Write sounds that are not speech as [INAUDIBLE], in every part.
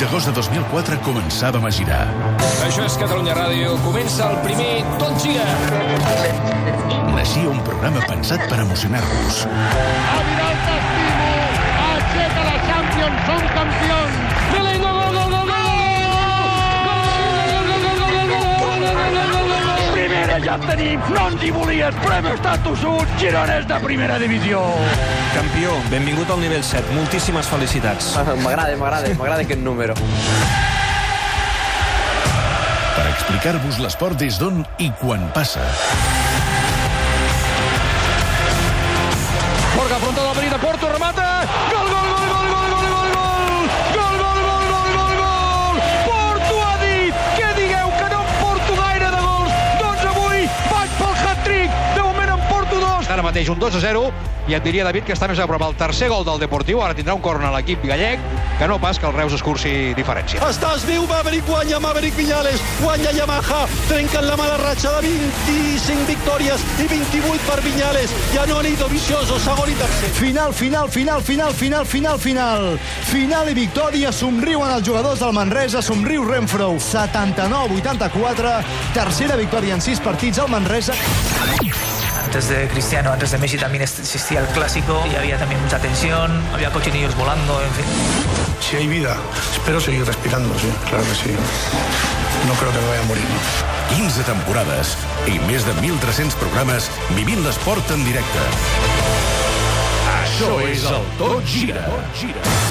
d'agost de 2004 començàvem a girar. Això és Catalunya Ràdio. Comença el primer Tot Gira. Naixia un programa pensat per emocionar-vos. Aviral ja en tenim, no ens hi volies, però hem estat tossuts, girones de primera divisió. Campió, benvingut al nivell 7. Moltíssimes felicitats. M'agrada, m'agrada, m'agrada aquest número. Per explicar-vos l'esport des d'on i quan passa. Ara mateix un 2 a 0, i et diria, David, que està més a prop el tercer gol del Deportiu, ara tindrà un corn a l'equip gallec, que no pas que el Reus escurci diferència. Estàs viu, Maverick guanya, Maverick Viñales, guanya Yamaha, trenquen la mala ratxa de 25 victòries i 28 per Viñales. Ja no han ido vicioso, segon i tercer. Final, final, final, final, final, final, final. Final i victòria, somriuen els jugadors del Manresa, somriu Renfro. 79-84, tercera victòria en sis partits al Manresa. Antes de Cristiano, antes de Messi también existía el clásico y había también mucha tensión, había cochinillos volando, en fin. Si hay vida, espero seguir respirando, sí, claro que sí. No creo que me vaya a morir, ¿no? 15 temporades i més de 1.300 programes vivint l'esport en directe. Això és el Tot Gira. Tot Gira.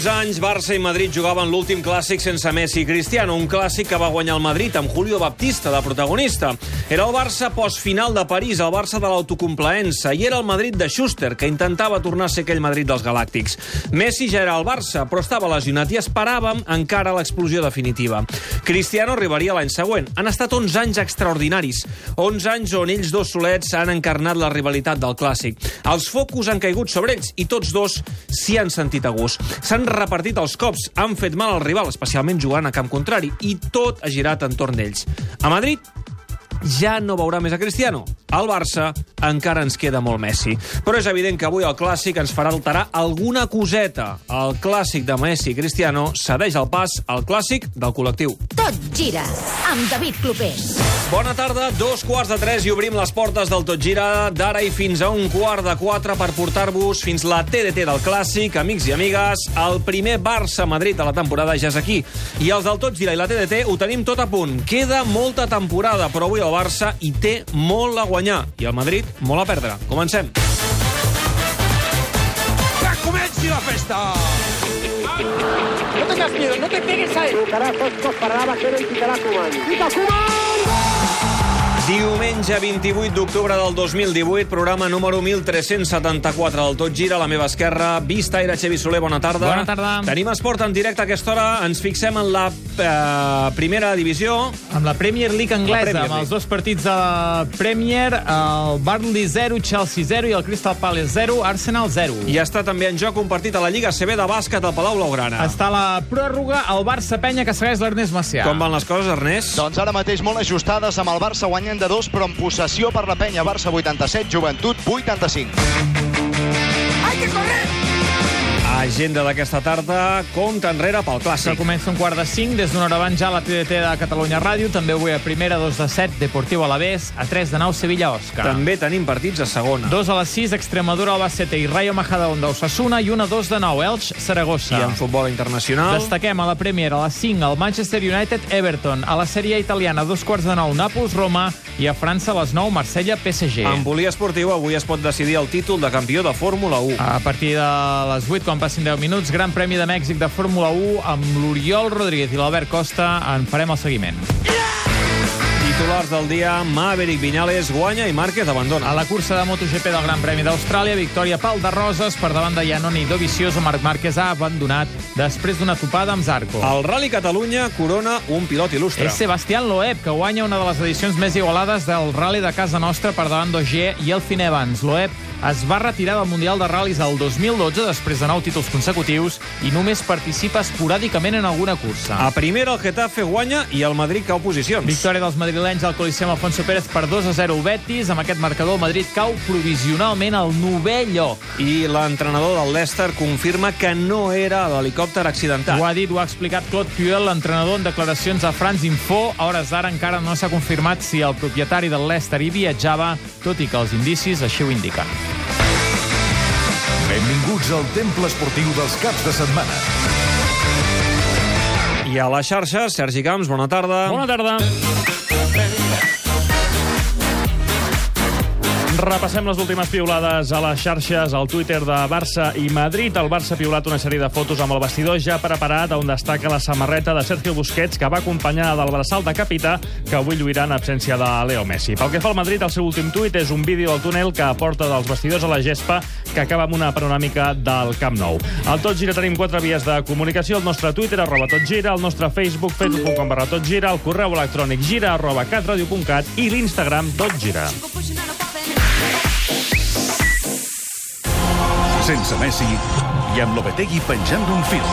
Uns anys, Barça i Madrid jugaven l'últim clàssic sense Messi i Cristiano, un clàssic que va guanyar el Madrid amb Julio Baptista de protagonista. Era el Barça postfinal de París, el Barça de l'autocomplaença, i era el Madrid de Schuster, que intentava tornar a ser aquell Madrid dels Galàctics. Messi ja era al Barça, però estava lesionat i esperàvem encara l'explosió definitiva. Cristiano arribaria l'any següent. Han estat 11 anys extraordinaris, 11 anys on ells dos solets han encarnat la rivalitat del clàssic. Els focus han caigut sobre ells i tots dos s'hi han sentit a gust. S'han repartit els cops, han fet mal al rival, especialment jugant a camp contrari, i tot ha girat entorn d'ells. A Madrid, ja no veurà més a Cristiano. Al Barça encara ens queda molt Messi. Però és evident que avui el clàssic ens farà alterar alguna coseta. El clàssic de Messi i Cristiano cedeix el pas al clàssic del col·lectiu. Tot gira amb David Clopés. Bona tarda, dos quarts de tres i obrim les portes del Tot Gira d'ara i fins a un quart de quatre per portar-vos fins la TDT del Clàssic, amics i amigues. El primer Barça-Madrid de la temporada ja és aquí. I els del Tot Gira i la TDT ho tenim tot a punt. Queda molta temporada, però avui el Barça hi té molt a guanyar i el Madrid molt a perdre. Comencem. ¡Que comenci la festa! No tengas miedo, no te pegues a él. Buscará Soscos para la y quitará Cuban. ¡Quita Cuban! Diumenge 28 d'octubre del 2018, programa número 1374 del Tot Gira, a la meva esquerra. Vista Aire, Xevi Soler, bona tarda. Bona tarda. Tenim esport en directe a aquesta hora. Ens fixem en la eh, primera divisió. Amb la Premier League anglesa, Premier amb League. els dos partits de la Premier, el Burnley 0, Chelsea 0 i el Crystal Palace 0, Arsenal 0. I està també en joc un partit a la Lliga CB de bàsquet al Palau Blaugrana. Està la pròrroga al Barça-Penya que segueix l'Ernest Macià. Com van les coses, Ernest? Doncs ara mateix molt ajustades amb el Barça guanyant de dos, però en possessió per la penya. Barça 87, Joventut 85. Agenda d'aquesta tarda, compte enrere pel Que clàssic. comença un quart de cinc, des d'una hora abans ja la TDT de Catalunya Ràdio, també avui a primera, dos de set, Deportiu Alavés, a tres de nou, Sevilla Òscar. També tenim partits a segona. Dos a les 6, Extremadura, Albacete i Rayo Majadahonda, Osasuna, i una dos de nou, Elx, Saragossa. I en futbol internacional... Destaquem a la Premier a les 5 el Manchester United Everton, a la sèrie italiana a dos quarts de nou Nàpols Roma i a França a les 9 Marsella PSG. En poliesportiu avui es pot decidir el títol de campió de Fórmula 1. A partir de les 8, quan passin 10 minuts, Gran Premi de Mèxic de Fórmula 1 amb l'Oriol Rodríguez i l'Albert Costa en farem el seguiment. Titulars del dia, Maverick Viñales guanya i Márquez abandona. A la cursa de MotoGP del Gran Premi d'Austràlia, victòria pel de Roses per davant de Janoni Dovizioso. Marc Márquez ha abandonat després d'una topada amb Zarco. El Rally Catalunya corona un pilot il·lustre. És Sebastián Loeb, que guanya una de les edicions més igualades del Rally de casa nostra per davant d'Ogier i Elfin Evans. Loeb es va retirar del Mundial de Ral·lis el 2012 després de nou títols consecutius i només participa esporàdicament en alguna cursa. A primera, el Getafe guanya i el Madrid cau posicions. Victòria dels madrilenys al Coliseum Alfonso Pérez per 2 a 0 Betis. Amb aquest marcador, el Madrid cau provisionalment al novè lloc. I l'entrenador del Leicester confirma que no era l'helicòpter accidentat. Ho ha dit, ho ha explicat Claude Puel, l'entrenador en declaracions a France Info. A hores d'ara encara no s'ha confirmat si el propietari del Leicester hi viatjava, tot i que els indicis així ho indiquen. Benvinguts al temple esportiu dels caps de setmana. I a la xarxa, Sergi Camps, bona tarda. Bona tarda. Repassem les últimes piulades a les xarxes, al Twitter de Barça i Madrid. El Barça ha piulat una sèrie de fotos amb el vestidor ja preparat, on destaca la samarreta de Sergio Busquets, que va acompanyar del braçal de capità, que avui lluirà en absència de Leo Messi. Pel que fa al Madrid, el seu últim tuit és un vídeo del túnel que aporta dels vestidors a la gespa, que acaba amb una panoràmica del Camp Nou. Al Tot Gira tenim quatre vies de comunicació, el nostre Twitter, arroba Tot Gira, el nostre Facebook, facebook.com barra Tot Gira, el correu electrònic gira, arroba catradio.cat i l'Instagram Tot Gira. Sense Messi i amb Lopetegui penjant d'un fil.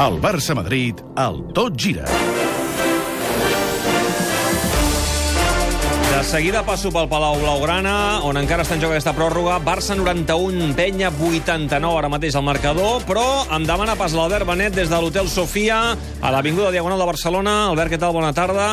El Barça-Madrid, el tot gira. De seguida passo pel Palau Blaugrana, on encara està en joc aquesta pròrroga. Barça 91, penya 89 ara mateix al marcador, però em demana pas l'Albert Benet des de l'Hotel Sofia, a l'Avinguda Diagonal de Barcelona. Albert, què tal? Bona tarda.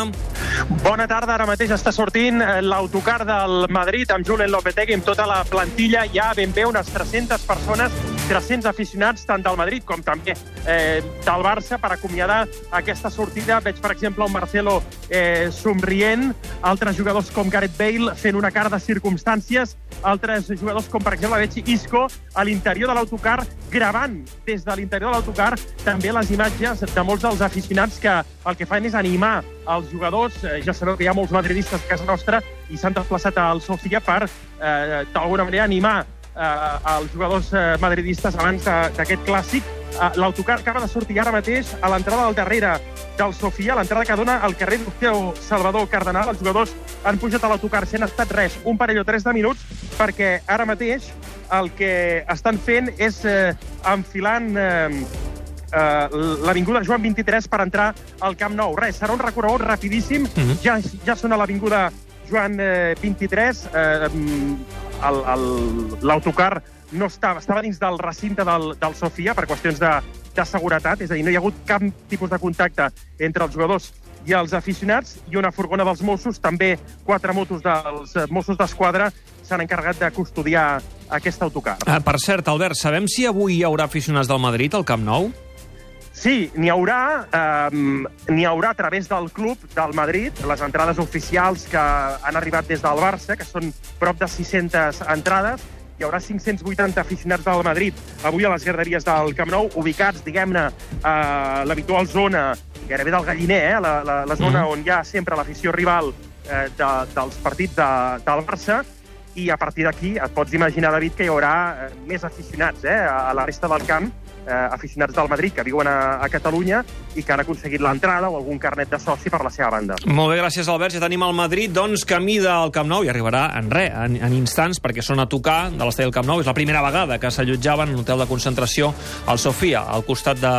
Bona tarda, ara mateix està sortint eh, l'autocar del Madrid amb Julen Lopetegui, amb tota la plantilla, ja ben bé unes 300 persones, 300 aficionats, tant del Madrid com també eh, del Barça, per acomiadar aquesta sortida. Veig, per exemple, un Marcelo eh, somrient, altres jugadors com Gareth Bale fent una cara de circumstàncies, altres jugadors com, per exemple, veig Isco a l'interior de l'autocar gravant des de l'interior de l'autocar també les imatges de molts dels aficionats que el que fan és animar els jugadors. Eh, ja sabeu que hi ha molts madridistes a casa nostra i s'han desplaçat al Sofia per, eh, d'alguna manera, animar eh, els jugadors eh, madridistes abans d'aquest clàssic. Eh, L'autocar acaba de sortir ara mateix a l'entrada del darrere del Sofia, l'entrada que dona al carrer Doctor Salvador Cardenal. Els jugadors han pujat a l'autocar, si han estat res, un parell o tres de minuts, perquè ara mateix el que estan fent és eh, enfilant eh, eh, l'Avinguda Joan 23 per entrar al Camp Nou. Res, serà un recorregut rapidíssim. Mm -hmm. ja, ja són a l'Avinguda Joan eh, 23. Eh, L'autocar no estava, estava dins del recinte del, del Sofia per qüestions de, de seguretat, és a dir, no hi ha hagut cap tipus de contacte entre els jugadors i els aficionats, i una furgona dels Mossos, també quatre motos dels Mossos d'Esquadra, s'han encarregat de custodiar aquest autocar. Ah, per cert, Albert, sabem si avui hi haurà aficionats del Madrid al Camp Nou? Sí, n'hi haurà, eh, n'hi haurà a través del club del Madrid, les entrades oficials que han arribat des del Barça, que són prop de 600 entrades, hi haurà 580 aficionats del Madrid avui a les graderies del Camp Nou, ubicats, diguem-ne, a l'habitual zona gairebé del galliner, eh? la, la, la zona mm. on hi ha sempre l'afició rival eh, de, dels partits de, del Barça, i a partir d'aquí et pots imaginar, David, que hi haurà eh, més aficionats eh, a la resta del camp, eh, aficionats del Madrid que viuen a, a Catalunya i que han aconseguit l'entrada o algun carnet de soci per la seva banda. Molt bé, gràcies, Albert. Ja tenim el Madrid, doncs, camí del Camp Nou i arribarà en res, en, en instants, perquè són a tocar de l'estadi del Camp Nou. És la primera vegada que s'allotjaven en un hotel de concentració al Sofia, al costat de,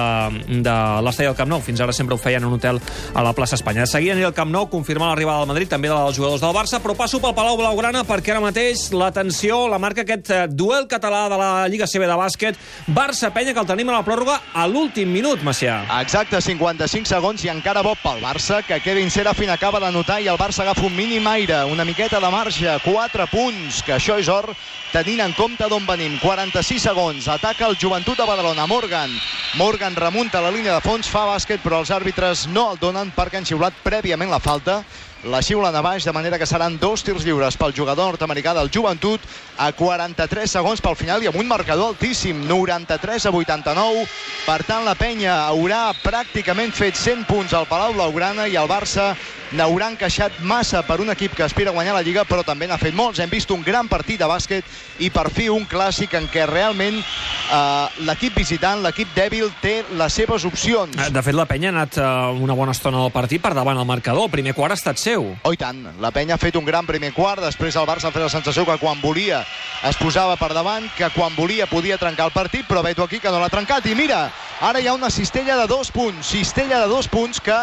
de l'estadi del Camp Nou. Fins ara sempre ho feien en un hotel a la plaça Espanya. De seguida al Camp Nou, confirmar l'arribada del Madrid, també dels jugadors del Barça, però passo pel Palau Blaugrana perquè ara mateix l'atenció la marca aquest eh, duel català de la Lliga CB de bàsquet. Barça-Penya, que el tenim a la pròrroga a l'últim minut, Macià. Exacte, 55 segons i encara bo pel Barça, que Kevin Serafin acaba de notar i el Barça agafa un mínim aire, una miqueta de marge, 4 punts, que això és or, tenint en compte d'on venim. 46 segons, ataca el Joventut de Badalona, Morgan. Morgan remunta la línia de fons, fa bàsquet, però els àrbitres no el donen perquè han xiulat prèviament la falta la xiulen a baix, de manera que seran dos tirs lliures pel jugador nord-americà del Joventut a 43 segons pel final i amb un marcador altíssim, 93 a 89. Per tant, la penya haurà pràcticament fet 100 punts al Palau Blaugrana i el Barça n'haurà encaixat massa per un equip que aspira a guanyar la Lliga, però també n'ha fet molts. Hem vist un gran partit de bàsquet i per fi un clàssic en què realment eh, l'equip visitant, l'equip dèbil, té les seves opcions. De fet, la penya ha anat uh, una bona estona del partit per davant el marcador. El primer quart ha estat seu. Oh, tant. La penya ha fet un gran primer quart, després el Barça ha fet la sensació que quan volia es posava per davant, que quan volia podia trencar el partit, però veig aquí que no l'ha trencat. I mira, ara hi ha una cistella de dos punts, cistella de dos punts que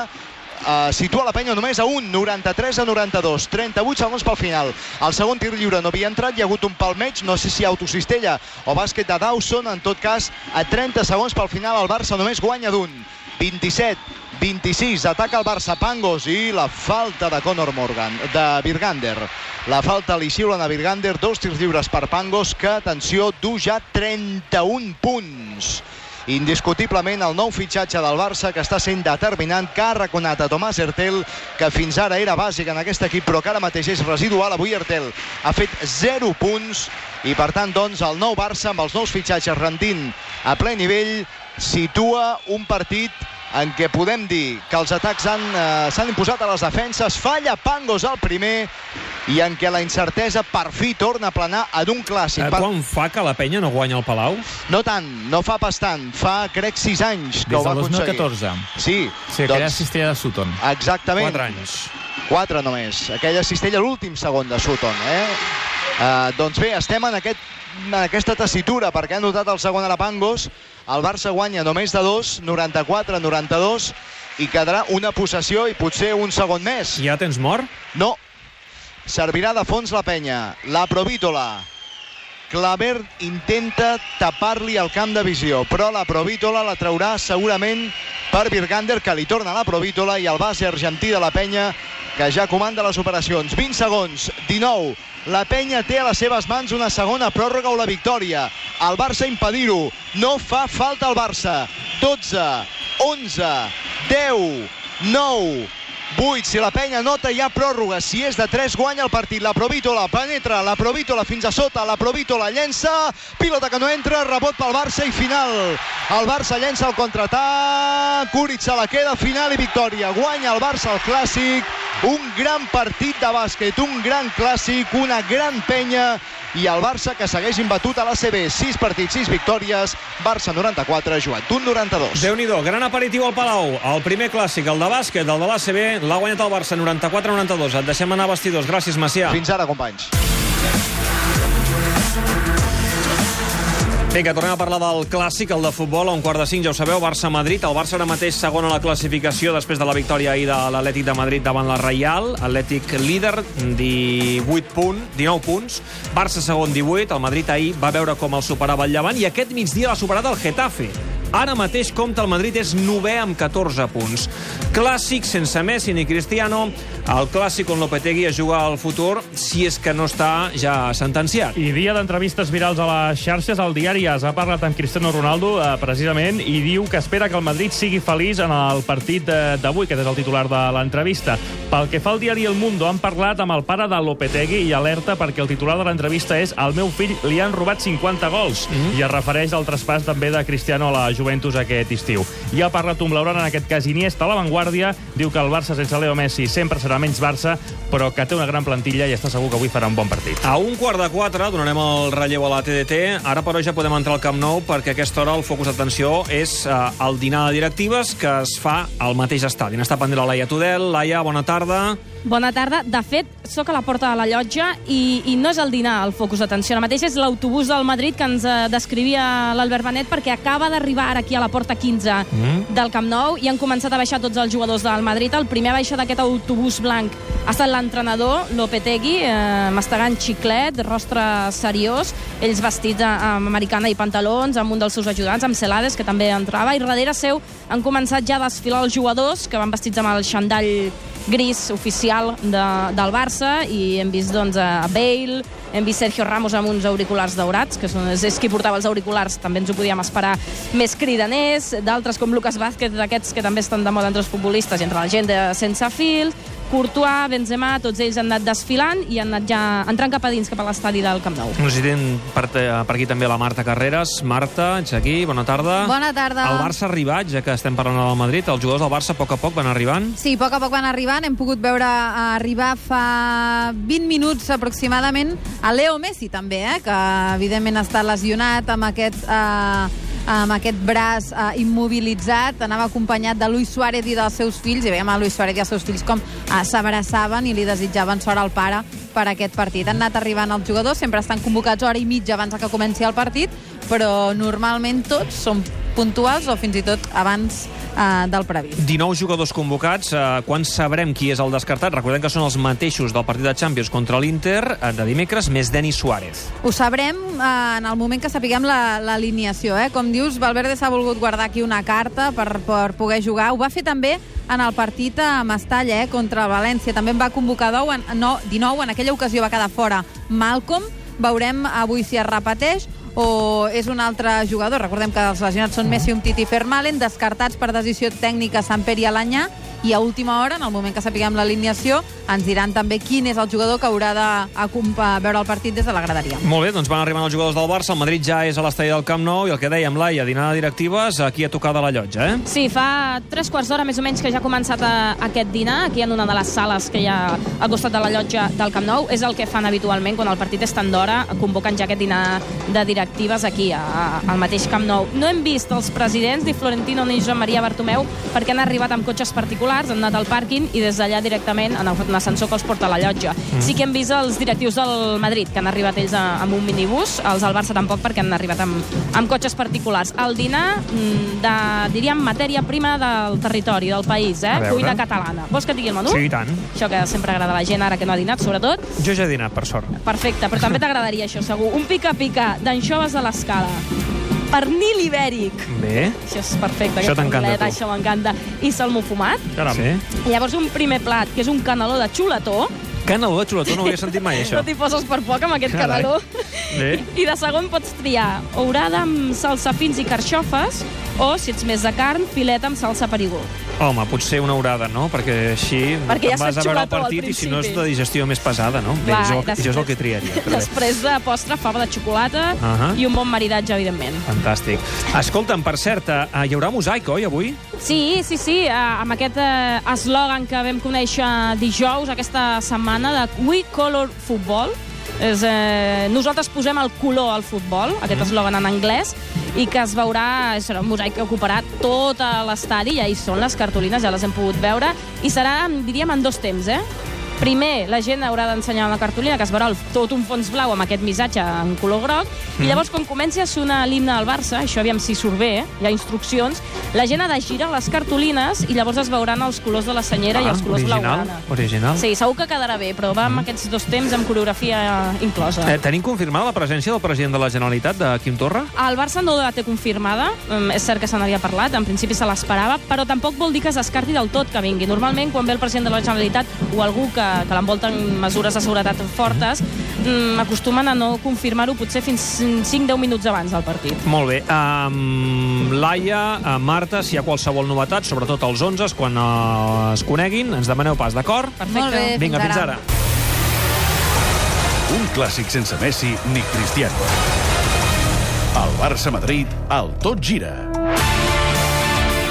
Uh, situa la penya només a un, 93 a 92, 38 segons pel final. El segon tir lliure no havia entrat, hi ha hagut un palmeig, no sé si autocistella o bàsquet de Dawson, en tot cas, a 30 segons pel final el Barça només guanya d'un. 27, 26, ataca el Barça Pangos i la falta de Conor Morgan, de Virgander. La falta li xiulen a Virgander, dos tirs lliures per Pangos, que, atenció, du ja 31 punts indiscutiblement el nou fitxatge del Barça que està sent determinant, que ha reconat a Tomàs Hertel, que fins ara era bàsic en aquest equip, però que ara mateix és residual. Avui Hertel ha fet 0 punts i per tant doncs el nou Barça amb els nous fitxatges rendint a ple nivell situa un partit en què podem dir que els atacs s'han eh, imposat a les defenses, falla Pangos al primer i en què la incertesa per fi torna a planar en un clàssic. Eh, quan fa que la penya no guanya el Palau? No tant, no fa pas tant. Fa, crec, 6 anys que Des ho va del aconseguir. 2014. Sí. Sí, aquella cistella de Sutton. Exactament. 4 anys. 4 només. Aquella cistella l'últim segon de Sutton, eh? Uh, doncs bé, estem en, aquest, en aquesta tessitura, perquè ha notat el segon a la Pangos. El Barça guanya només de 2, 94-92, i quedarà una possessió i potser un segon més. Ja tens mort? No. Servirà de fons la penya. La Provítola. Claver intenta tapar-li el camp de visió, però la Provítola la traurà segurament per Virgander, que li torna la Provítola, i el base argentí de la penya, que ja comanda les operacions. 20 segons, 19. La penya té a les seves mans una segona pròrroga o la victòria. El Barça impedir-ho. No fa falta el Barça. 12, 11, 10, 9, 8, si la penya nota hi ha pròrroga, si és de 3 guanya el partit, la Provítola penetra, la Provítola fins a sota, la Provítola llença, pilota que no entra, rebot pel Barça i final. El Barça llença el contraatac, Curic se la queda, final i victòria. Guanya el Barça el Clàssic, un gran partit de bàsquet, un gran clàssic, una gran penya i el Barça que segueix imbatut a la CB. 6 partits, 6 victòries, Barça 94, Joventut 92. déu nhi gran aperitiu al Palau. El primer clàssic, el de bàsquet, el de l'ACB, l'ha guanyat el Barça 94-92. Et deixem anar a vestidors. Gràcies, Macià. Fins ara, companys. Vinga, tornem a parlar del clàssic, el de futbol, a un quart de cinc, ja ho sabeu, Barça-Madrid. El Barça ara mateix segon a la classificació després de la victòria ahir de l'Atlètic de Madrid davant la Reial. Atlètic líder, 18 punt, 19 punts. Barça segon, 18. El Madrid ahir va veure com el superava el Llevant i aquest migdia l'ha superat el Getafe. Ara mateix compta el Madrid és novè amb 14 punts. Clàssic sense Messi ni Cristiano. El clàssic on Lopetegui es juga al futur si és que no està ja sentenciat. I dia d'entrevistes virals a les xarxes, el diari AS ha parlat amb Cristiano Ronaldo, eh, precisament, i diu que espera que el Madrid sigui feliç en el partit eh, d'avui, que és el titular de l'entrevista. Pel que fa al diari El Mundo, han parlat amb el pare de Lopetegui i alerta perquè el titular de l'entrevista és el meu fill li han robat 50 gols, mm -hmm. i es refereix al traspàs també de Cristiano a la Juventus aquest estiu. I ha parlat un blaugrana, en aquest cas Iniesta, a l'avantguàrdia, diu que el Barça sense Leo Messi sempre serà menys Barça, però que té una gran plantilla i està segur que avui farà un bon partit. A un quart de quatre donarem el relleu a la TDT. Ara, però, ja podem entrar al Camp Nou perquè a aquesta hora el focus d'atenció és eh, el dinar de directives que es fa al mateix estadi. N'està pendent la Laia Tudel. Laia, bona tarda. Bona tarda. De fet, sóc a la porta de la llotja i, i no és el dinar el focus d'atenció. Ara mateix és l'autobús del Madrid que ens eh, descrivia l'Albert Benet perquè acaba d'arribar ara aquí a la porta 15 mm. del Camp Nou i han començat a baixar tots els jugadors del Madrid. El primer a baixar d'aquest autobús blanc ha estat l'entrenador, Lopetegui, eh, mastegant xiclet, rostre seriós, ells vestits amb americana i pantalons, amb un dels seus ajudants, amb Celades, que també entrava, i darrere seu han començat ja a desfilar els jugadors, que van vestits amb el xandall gris oficial de, del Barça i hem vist doncs, a Bale, hem vist Sergio Ramos amb uns auriculars daurats, que són, és qui portava els auriculars, també ens ho podíem esperar més cridaners, d'altres com Lucas Vázquez, d'aquests que també estan de moda entre els futbolistes i entre la gent de sense fil, Courtois, Benzema, tots ells han anat desfilant i han anat ja entrant cap a dins, cap a l'estadi del Camp Nou. Tenim per, per aquí també la Marta Carreras. Marta, ets aquí, bona tarda. Bona tarda. El Barça ha arribat, ja que estem parlant del Madrid. Els jugadors del Barça a poc a poc van arribant. Sí, a poc a poc van arribant. Hem pogut veure arribar fa 20 minuts aproximadament a Leo Messi també, eh? que evidentment està lesionat amb aquest... Eh, amb aquest braç eh, immobilitzat, anava acompanyat de Luis Suárez i dels seus fills, i veiem a Luis Suárez i els seus fills com eh, s'abraçaven i li desitjaven sort al pare per aquest partit. Han anat arribant els jugadors, sempre estan convocats hora i mitja abans que comenci el partit, però normalment tots són puntuals o fins i tot abans eh, del previst. 19 jugadors convocats. Eh, quan sabrem qui és el descartat? Recordem que són els mateixos del partit de Champions contra l'Inter eh, de dimecres, més Denis Suárez. Ho sabrem eh, en el moment que sapiguem la- l'alineació. Eh? Com dius, Valverde s'ha volgut guardar aquí una carta per, per poder jugar. Ho va fer també en el partit a Mestalla eh, contra el València. També en va convocar 10, en, no, 19. En aquella ocasió va quedar fora Malcolm. Veurem avui si es repeteix o és un altre jugador. Recordem que els lesionats són Messi, Umtiti i Fermalen, descartats per decisió tècnica Samper i Alanyà, i a última hora, en el moment que sapiguem l'alineació, ens diran també quin és el jugador que haurà de veure el partit des de la graderia. Molt bé, doncs van arribant els jugadors del Barça. El Madrid ja és a l'estadi del Camp Nou i el que dèiem, Laia, dinar de directives, aquí a tocar de la llotja, eh? Sí, fa tres quarts d'hora més o menys que ja ha començat a, aquest dinar, aquí en una de les sales que hi ha al costat de la llotja del Camp Nou. És el que fan habitualment quan el partit és tan d'hora, convoquen ja aquest dinar de directives aquí, a, a, al mateix Camp Nou. No hem vist els presidents, ni Florentino ni Joan Maria Bartomeu, perquè han arribat amb cotxes particulars, han anat al pàrquing i des d'allà directament han agafat un ascensor que els porta a la llotja. Mm. Sí que hem vist els directius del Madrid, que han arribat ells a, amb un minibús, els del Barça tampoc, perquè han arribat amb, amb cotxes particulars. El dinar mm, de, diríem, matèria prima del territori, del país, eh? A. Cuina catalana. Vols que et digui el menú? Sí, i tant. Això que sempre agrada a la gent, ara que no ha dinat, sobretot. Jo ja he dinat, per sort. Perfecte, però també t'agradaria això, segur. Un pica-pica d'anxoves de l'escala. Pernil ibèric. Bé. Això és perfecte. Això t'encanta, tu. Això m'encanta. I salmó fumat. Caram. Sí. I llavors un primer plat, que és un caneló de xuletó. Caneló de xuletó, no ho havia sentit mai, [LAUGHS] això. No t'hi poses per poc amb aquest Carai. caneló. Bé. I de segon pots triar ourada amb salsafins i carxofes o, si ets més de carn, fileta amb salsa perigó. Home, potser una horada, no? Perquè així Perquè ja vas a veure el partit i si no és de digestió més pesada, no? Bé, Va, jo, després- jo és el que triaria. [LAUGHS] però. Després de postre, fava de xocolata Ahà. i un bon maridatge, evidentment. Fantàstic. Escolta'm, per cert, eh, hi haurà mosaic, oi, avui? Sí, sí, sí, eh, amb aquest eh, eslògan que vam conèixer dijous, aquesta setmana, de We Color Football. És, eh, nosaltres posem el color al futbol, aquest eslògan en anglès, i que es veurà, serà un mosaic que ocuparà tot l'estadi, ja hi són les cartolines, ja les hem pogut veure, i serà, diríem, en dos temps, eh? Primer, la gent haurà d'ensenyar una cartolina que es veurà tot un fons blau amb aquest missatge en color groc, Mm. i llavors, quan comenci a sonar l'himne del Barça, això aviam si surt bé, eh? hi ha instruccions, la gent ha de girar les cartolines i llavors es veuran els colors de la senyera i els colors Ah, original, blaugrana. original. Sí, segur que quedarà bé, però va amb aquests dos temps amb coreografia inclosa. Eh, tenim confirmada la presència del president de la Generalitat, de Quim Torra? El Barça no la té confirmada, um, és cert que se n'havia parlat, en principi se l'esperava, però tampoc vol dir que es descarti del tot que vingui. Normalment, quan ve el president de la Generalitat o algú que, que l'envolten mesures de seguretat fortes, um, acostumen a no confirmar-ho potser fins 5-10 minuts abans del partit. Molt bé. Um, Laia, Marta, si hi ha qualsevol novetat, sobretot els 11, quan uh, es coneguin, ens demaneu pas, d'acord? Perfecte. Molt bé, Vinga, fins fins ara. ara. Un clàssic sense Messi ni Cristiano. El Barça-Madrid, el tot gira.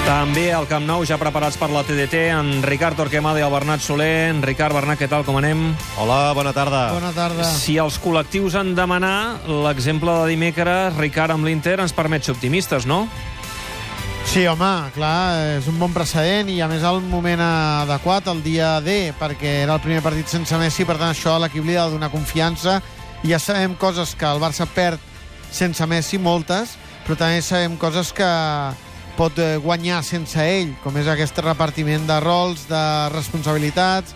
També al Camp Nou, ja preparats per la TDT, en Ricard Torquemada i el Bernat Soler. En Ricard, Bernat, què tal, com anem? Hola, bona tarda. Bona tarda. Si els col·lectius han de manar, l'exemple de dimecres, Ricard amb l'Inter, ens permet ser optimistes, no? Sí, home, clar, és un bon precedent i a més el moment adequat, el dia D, perquè era el primer partit sense Messi, per tant això a l'equip li ha de donar confiança i ja sabem coses que el Barça perd sense Messi, moltes, però també sabem coses que pot eh, guanyar sense ell, com és aquest repartiment de rols, de responsabilitats,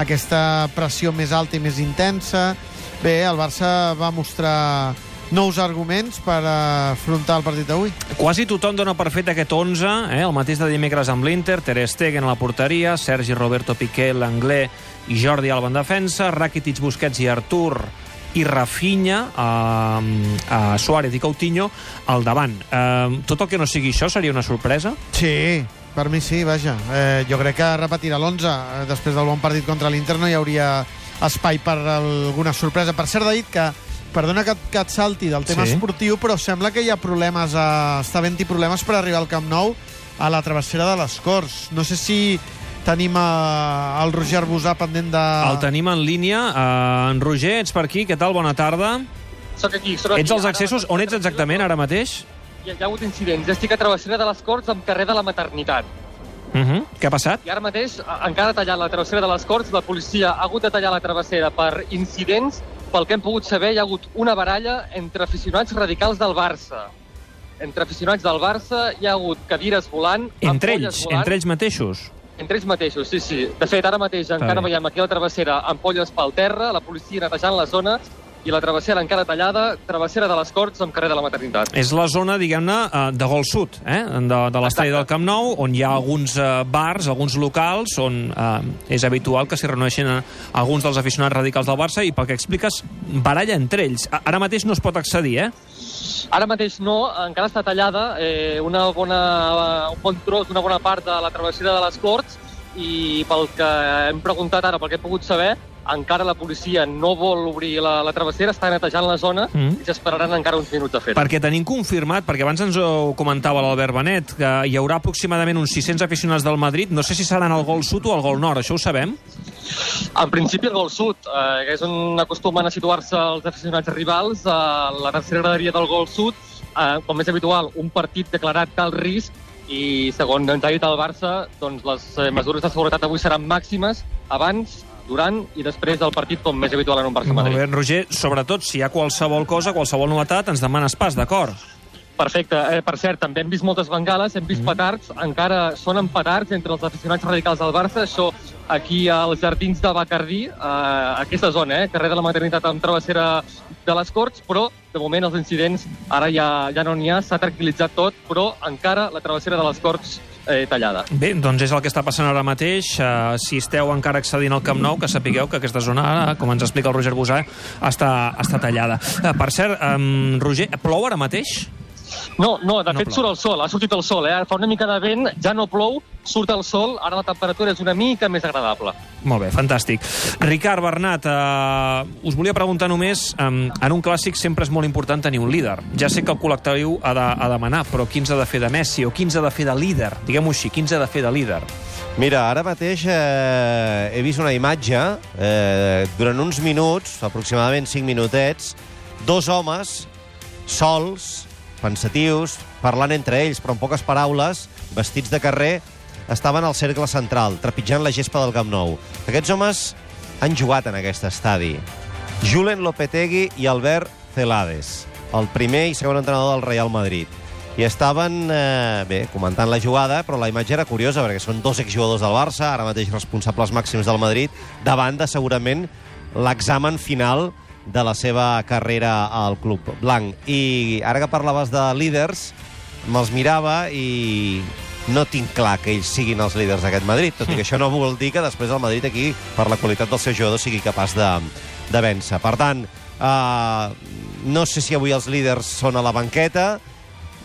aquesta pressió més alta i més intensa. Bé, el Barça va mostrar nous arguments per afrontar el partit d'avui. Quasi tothom dona per fet aquest 11, eh? el mateix de dimecres amb l'Inter, Ter Stegen a la porteria, Sergi Roberto Piqué, l'Anglè i Jordi Alba en defensa, Rakitic, Busquets i Artur i Rafinha, eh, eh, Suárez i Coutinho al davant. Eh, tot el que no sigui això seria una sorpresa? Sí, per mi sí, vaja. Eh, jo crec que repetirà l'11. Eh, després del bon partit contra l'Inter no hi hauria espai per alguna sorpresa. Per cert, David, que perdona que, que et salti del tema Sí. esportiu, però sembla que hi ha problemes, a, està havent-hi problemes per arribar al Camp Nou a la travessera de les Corts. No sé si tenim a, el Roger Busà pendent de... El tenim en línia. Eh, en Roger, ets per aquí? Què tal? Bona tarda. Soc aquí, soc aquí. Ets als Ara accessos? On ets exactament ara mateix? Hi hi ha hagut incidents. Ja estic a travessera de les Corts amb carrer de la Maternitat. Uh -huh. Què ha passat? I ara mateix, encara tallat la travessera de les Corts, la policia ha hagut de tallar la travessera per incidents. Pel que hem pogut saber, hi ha hagut una baralla entre aficionats radicals del Barça. Entre aficionats del Barça hi ha hagut cadires volant, Entre ells, volant, entre ells mateixos. Entre ells mateixos, sí, sí. De fet, ara mateix encara veiem aquí a la travessera ampolles pel terra, la policia netejant la zona i la travessera encara tallada, travessera de les Corts amb carrer de la Maternitat. És la zona, diguem-ne, eh, de Gol Sud, eh? de, de l'estadi del Camp Nou, on hi ha alguns eh, bars, alguns locals, on eh, és habitual que s'hi reuneixin eh, alguns dels aficionats radicals del Barça, i pel que expliques, baralla entre ells. Ara mateix no es pot accedir, eh? Ara mateix no, encara està tallada eh, una bona, un bon tros, una bona part de la travessera de les Corts i pel que hem preguntat ara, pel que he pogut saber, encara la policia no vol obrir la, la travessera, està netejant la zona Mm. i s'esperaran encara uns minuts de fet. Perquè tenim confirmat, perquè abans ens ho comentava l'Albert Benet, que hi haurà aproximadament uns 600 aficionats del Madrid, no sé si seran al Gol Sud o al Gol Nord, això ho sabem? En principi el gol sud, eh, que és on acostumen a situar-se els aficionats rivals, a la tercera graderia del gol sud, eh, com és habitual, un partit declarat d'alt risc i, segons ens ha dit el Barça, doncs les eh, mesures de seguretat avui seran màximes abans, durant i després del partit, com més habitual en un Molt Barça-Madrid. bé, Roger, sobretot si hi ha qualsevol cosa, qualsevol novetat, ens demanes pas, d'acord? Perfecte. Eh, per cert, també hem vist moltes bengales, hem vist petards, encara sonen petards entre els aficionats radicals del Barça, això aquí als jardins de Bacardí, eh, aquesta zona, eh, carrer de la Maternitat amb travessera de les Corts, però de moment els incidents ara ja, ja no n'hi ha, s'ha tranquil·litzat tot, però encara la travessera de les Corts eh, tallada. Bé, doncs és el que està passant ara mateix. Uh, si esteu encara accedint al Camp Nou, que sapigueu que aquesta zona, ara, com ens explica el Roger Busà, està, està tallada. Uh, per cert, um, Roger, plou ara mateix? No, no, de No fet plou. surt el sol, ha sortit el sol, eh? fa una mica de vent, ja no plou, surt el sol, ara la temperatura és una mica més agradable. Molt bé, fantàstic. Ricard Bernat, uh, us volia preguntar només, um, en un clàssic sempre és molt important tenir un líder. Ja sé que el col·lectiu ha de, ha de manar, però qui ens ha de fer de Messi o qui ens ha de fer de líder? Diguem-ho així, qui ens ha de fer de líder? Mira, ara mateix eh, he vist una imatge, eh, durant uns minuts, aproximadament 5 minutets, dos homes sols, pensatius, parlant entre ells, però en poques paraules, vestits de carrer, estaven al cercle central, trepitjant la gespa del Camp Nou. Aquests homes han jugat en aquest estadi. Julen Lopetegui i Albert Celades, el primer i segon entrenador del Real Madrid. I estaven, eh, bé, comentant la jugada, però la imatge era curiosa, perquè són dos exjugadors del Barça, ara mateix responsables màxims del Madrid, davant de, segurament, l'examen final de la seva carrera al club blanc. I ara que parlaves de líders, me'ls mirava i no tinc clar que ells siguin els líders d'aquest Madrid, tot i que això no vol dir que després el Madrid aquí, per la qualitat dels seus jugadors, sigui capaç de, de vèncer. Per tant, eh, no sé si avui els líders són a la banqueta,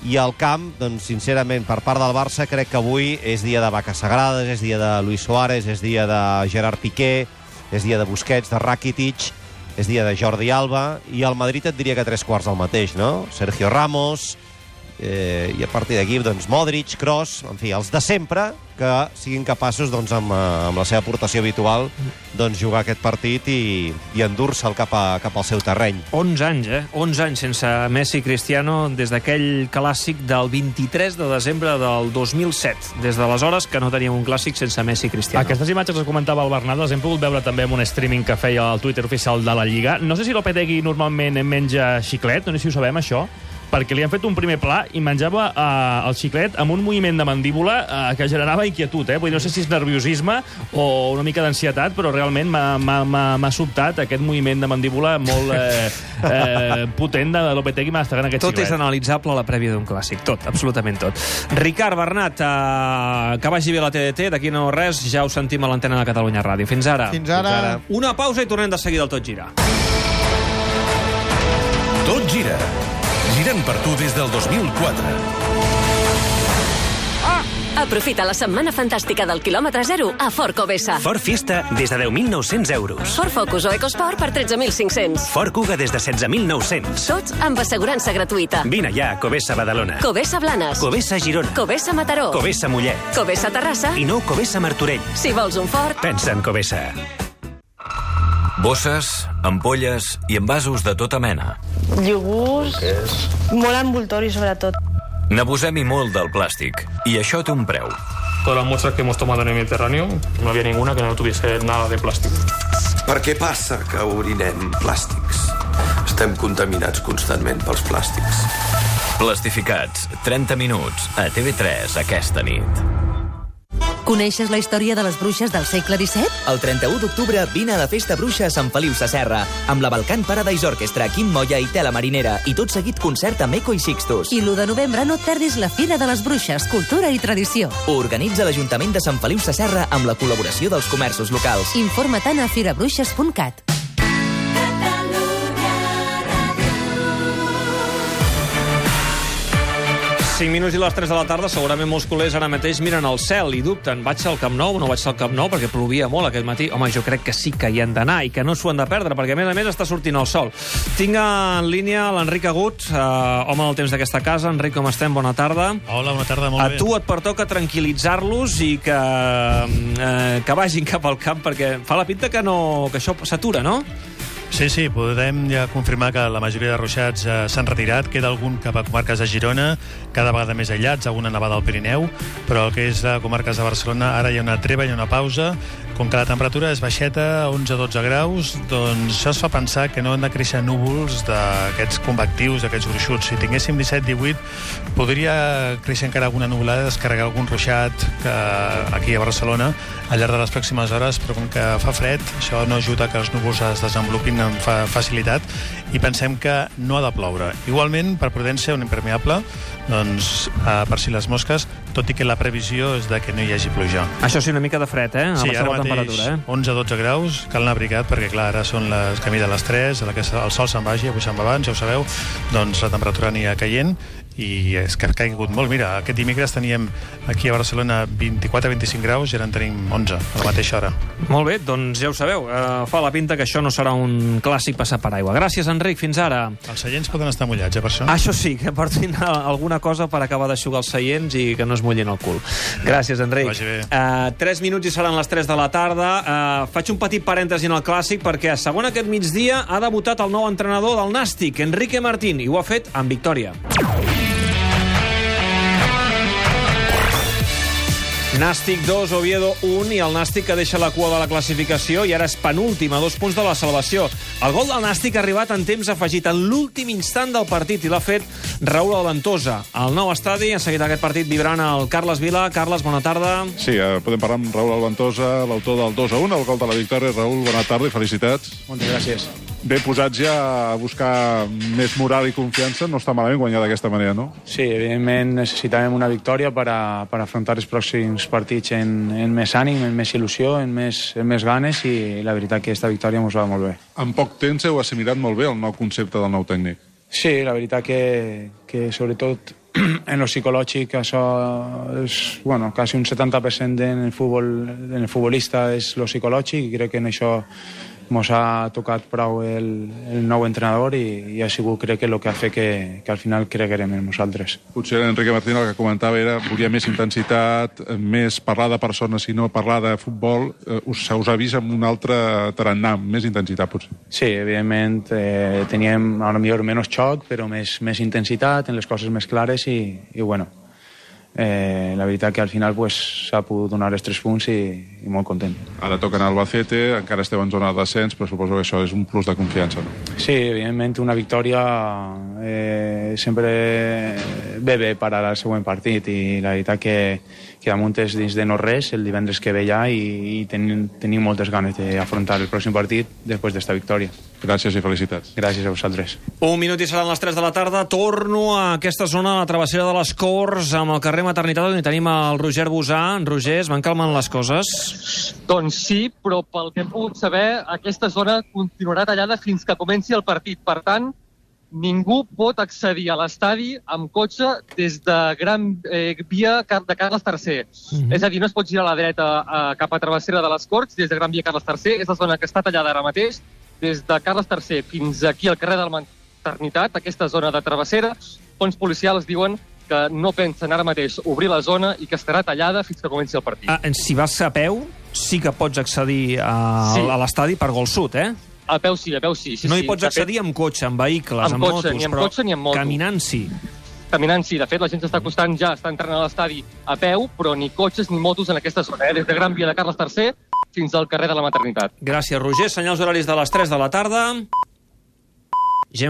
i al camp, doncs, sincerament, per part del Barça, crec que avui és dia de vaques sagrades, és dia de Luis Suárez, és dia de Gerard Piqué, és dia de Busquets, de Rakitic, és dia de Jordi Alba, i al Madrid et diria que tres quarts del mateix, no? Sergio Ramos, eh, i a partir d'aquí, doncs, Modric, Kroos, en fi, els de sempre, que siguin capaços, doncs, amb, eh, amb la seva aportació habitual, doncs, jugar aquest partit i, i endur-se'l cap, a, cap al seu terreny. 11 anys, eh? 11 anys sense Messi i Cristiano des d'aquell clàssic del 23 de desembre del 2007. Des d'aleshores que no teníem un clàssic sense Messi i Cristiano. Aquestes imatges que comentava el Bernat les hem pogut veure també en un streaming que feia el Twitter oficial de la Lliga. No sé si Lopetegui normalment menja xiclet, no sé si ho sabem, això, perquè li han fet un primer pla i menjava eh, el xiclet amb un moviment de mandíbula eh, que generava inquietud. Eh? Vull dir, no sé si és nerviosisme o una mica d'ansietat, però realment m'ha- sobtat aquest moviment de mandíbula molt eh, [LAUGHS] eh, potent de Lopetegui mastegant aquest Tot xiclet. és analitzable a la prèvia d'un clàssic, tot, absolutament tot. Ricard Bernat, eh, que vagi bé la TDT, d'aquí no res, ja ho sentim a l'antena de Catalunya Ràdio. Fins ara. Fins ara. Fins ara. Una pausa i tornem de seguida al Tot Gira. Tot gira. Girant per tu des del 2004. Aprofita la setmana fantàstica del quilòmetre zero a Ford Covesa. Ford Fiesta des de 10.900 euros. Ford Focus o EcoSport per 13.500. Ford Kuga des de 16.900. Tots amb assegurança gratuïta. Vine ja a Covesa Badalona. Covesa Blanes. Covesa Girona. Covesa Mataró. Covesa Mollet. Covesa Terrassa. I nou Covesa Martorell. Si vols un Ford, Pensa en Covesa. Bosses, ampolles i envasos de tota mena. Iogurts, molt envoltori sobretot. N'abusem i molt del plàstic, i això té un preu. Todas las muestras que hemos tomado en el Mediterráneo, no había ninguna que no tuviese nada de plástico. Per què passa que orinem plàstics? Estem contaminats constantment pels plàstics. Plastificats, 30 minuts, a TV3 aquesta nit. Coneixes la història de les bruixes del segle XVII? El 31 d'octubre vine a la Festa Bruixa a Sant Feliu Sasserra, amb la Balcan Paradise Orchestra, Quim Moya i Tela Marinera, i tot seguit concert amb Eco i Sixtus. I l'1 de novembre no et perdis la Fira de les Bruixes, Cultura i Tradició. Ho organitza l'Ajuntament de Sant Feliu Sasserra amb la col·laboració dels comerços locals. Informa-te'n a firabruixes.cat. 5 minuts i les 3 de la tarda, segurament molts culers ara mateix miren al cel i dubten, vaig al Camp Nou o no vaig al Camp Nou perquè plovia molt aquest matí? Home, jo crec que sí que hi han d'anar i que no s'ho han de perdre, perquè a més a més està sortint el sol. Tinc en línia l'Enric Agut, eh, home del temps d'aquesta casa. Enric, com estem? Bona tarda. Hola, bona tarda, molt a bé. tu et pertoca tranquil·litzar-los i que, eh, que vagin cap al camp, perquè fa la pinta que, no, que això s'atura, no? Sí, sí, podem ja confirmar que la majoria de ruixats eh, s'han retirat. Queda algun cap a comarques de Girona, cada vegada més aïllats, alguna nevada al Pirineu, però el que és de comarques de Barcelona, ara hi ha una treva, hi ha una pausa. Com que la temperatura és baixeta, 11-12 graus, doncs això es fa pensar que no han de créixer núvols d'aquests convectius, d'aquests gruixuts. Si tinguéssim 17-18, podria créixer encara alguna nuvolada, descarregar algun ruixat que aquí a Barcelona al llarg de les pròximes hores, però com que fa fred, això no ajuda que els núvols es desenvolupin amb fa facilitat i pensem que no ha de ploure. Igualment, per prudència, un impermeable, doncs, eh, per si les mosques, tot i que la previsió és de que no hi hagi pluja. Això sí, una mica de fred, eh? A Sí, ara mateix temperatura, eh? 11-12 graus, cal anar abrigat perquè, clar, ara són les camí de les 3, a la que el sol se'n vagi, avui se'n va abans, ja ho sabeu, doncs la temperatura anirà caient i és que ha caigut molt. Mira, aquest dimecres teníem aquí a Barcelona 24-25 graus i ara en tenim 11 a la mateixa hora. Molt bé, doncs ja ho sabeu. Uh, fa la pinta que això no serà un clàssic passar per aigua. Gràcies, Enric. Fins ara. Els seients poden estar mullats, eh, per això? Això sí, que portin alguna cosa per acabar d'aixugar els seients i que no es mullin el cul. Gràcies, Enric. Vagi bé. Uh, 3 minuts i seran les 3 de la tarda. Uh, faig un petit parèntesi en el clàssic perquè a segon aquest migdia ha debutat el nou entrenador del Nàstic, Enrique Martín, i ho ha fet amb victòria. Nàstic 2, Oviedo 1 i el Nàstic que deixa la cua de la classificació i ara és penúltim a dos punts de la salvació. El gol del Nàstic ha arribat en temps afegit en l'últim instant del partit i l'ha fet Raúl Alventosa. Al nou estadi ha seguit aquest partit vibrant el Carles Vila. Carles, bona tarda. Sí, eh, podem parlar amb Raúl Alventosa, l'autor del 2 a 1, el gol de la victòria. Raúl, bona tarda i felicitats. Moltes gràcies. Ben posats ja a buscar més moral i confiança, no està malament guanyar d'aquesta manera, no? Sí, evidentment necessitàvem una victòria per, a, per afrontar els pròxims partits en, en més ànim, en més il·lusió, en més, en més ganes i la veritat que aquesta victòria ens va molt bé. En poc temps heu assimilat molt bé el nou concepte del nou tècnic. Sí, la veritat que, que sobretot [CLEARS THROAT] en lo psicològic això és, bueno, quasi un 70% en el futbol, en el futbolista és lo psicològic i crec que en això ens ha tocat prou el, el nou entrenador i, i ha sigut, crec, que el que ha fet que, que al final creguerem en nosaltres. Potser Enrique Martín el que comentava era volia més intensitat, més parlar de persones i no parlar de futbol. Eh, us, se us ha vist amb un altre tarannà, més intensitat, potser. Sí, evidentment eh, teníem a lo millor menys xoc, però més, més intensitat en les coses més clares i, i bueno, eh, la veritat que al final pues, s'ha pogut donar els tres punts i, i molt content. Ara toquen a Albacete, encara esteu en zona de descens, però suposo que això és un plus de confiança, no? Sí, evidentment una victòria eh, sempre ve bé per al següent partit i la veritat que, que és dins de no res el divendres que ve ja i, i tenim, tenim moltes ganes d'afrontar el pròxim partit després d'esta victòria. Gràcies i felicitats. Gràcies a vosaltres. Un minut i seran les 3 de la tarda. Torno a aquesta zona, a la travessera de les Corts, amb el carrer Maternitat, on hi tenim el Roger Busà. Roger, es van calmant les coses? Doncs sí, però pel que hem pogut saber, aquesta zona continuarà tallada fins que comenci el partit. Per tant, ningú pot accedir a l'estadi amb cotxe des de Gran eh, Via de Carles III. Mhm. És a dir, no es pot girar a la dreta eh, cap a Travessera de les Corts des de Gran Via Carles III. És la zona que està tallada ara mateix des de Carles III fins aquí al carrer de la Maternitat, aquesta zona de Travessera. Fons policials diuen que no pensen ara mateix obrir la zona i que estarà tallada fins que comenci el partit. Ah, si vas a peu, sí que pots accedir a, Sí. a l'estadi per Gol Sud, eh? A peu sí, a peu sí. sí no hi sí. pots De fet, accedir amb cotxe, amb vehicles, Amb amb, cotxe, motos, ni amb però cotxe ni amb moto. caminant sí. Caminant, sí. De fet, la gent s'està acostant ja, està entrant a l'estadi a peu, però ni cotxes ni motos en aquesta zona, eh? des de Gran Via de Carles III fins al carrer de la Maternitat. Gràcies, Roger. Senyals horaris de les 3 de la tarda.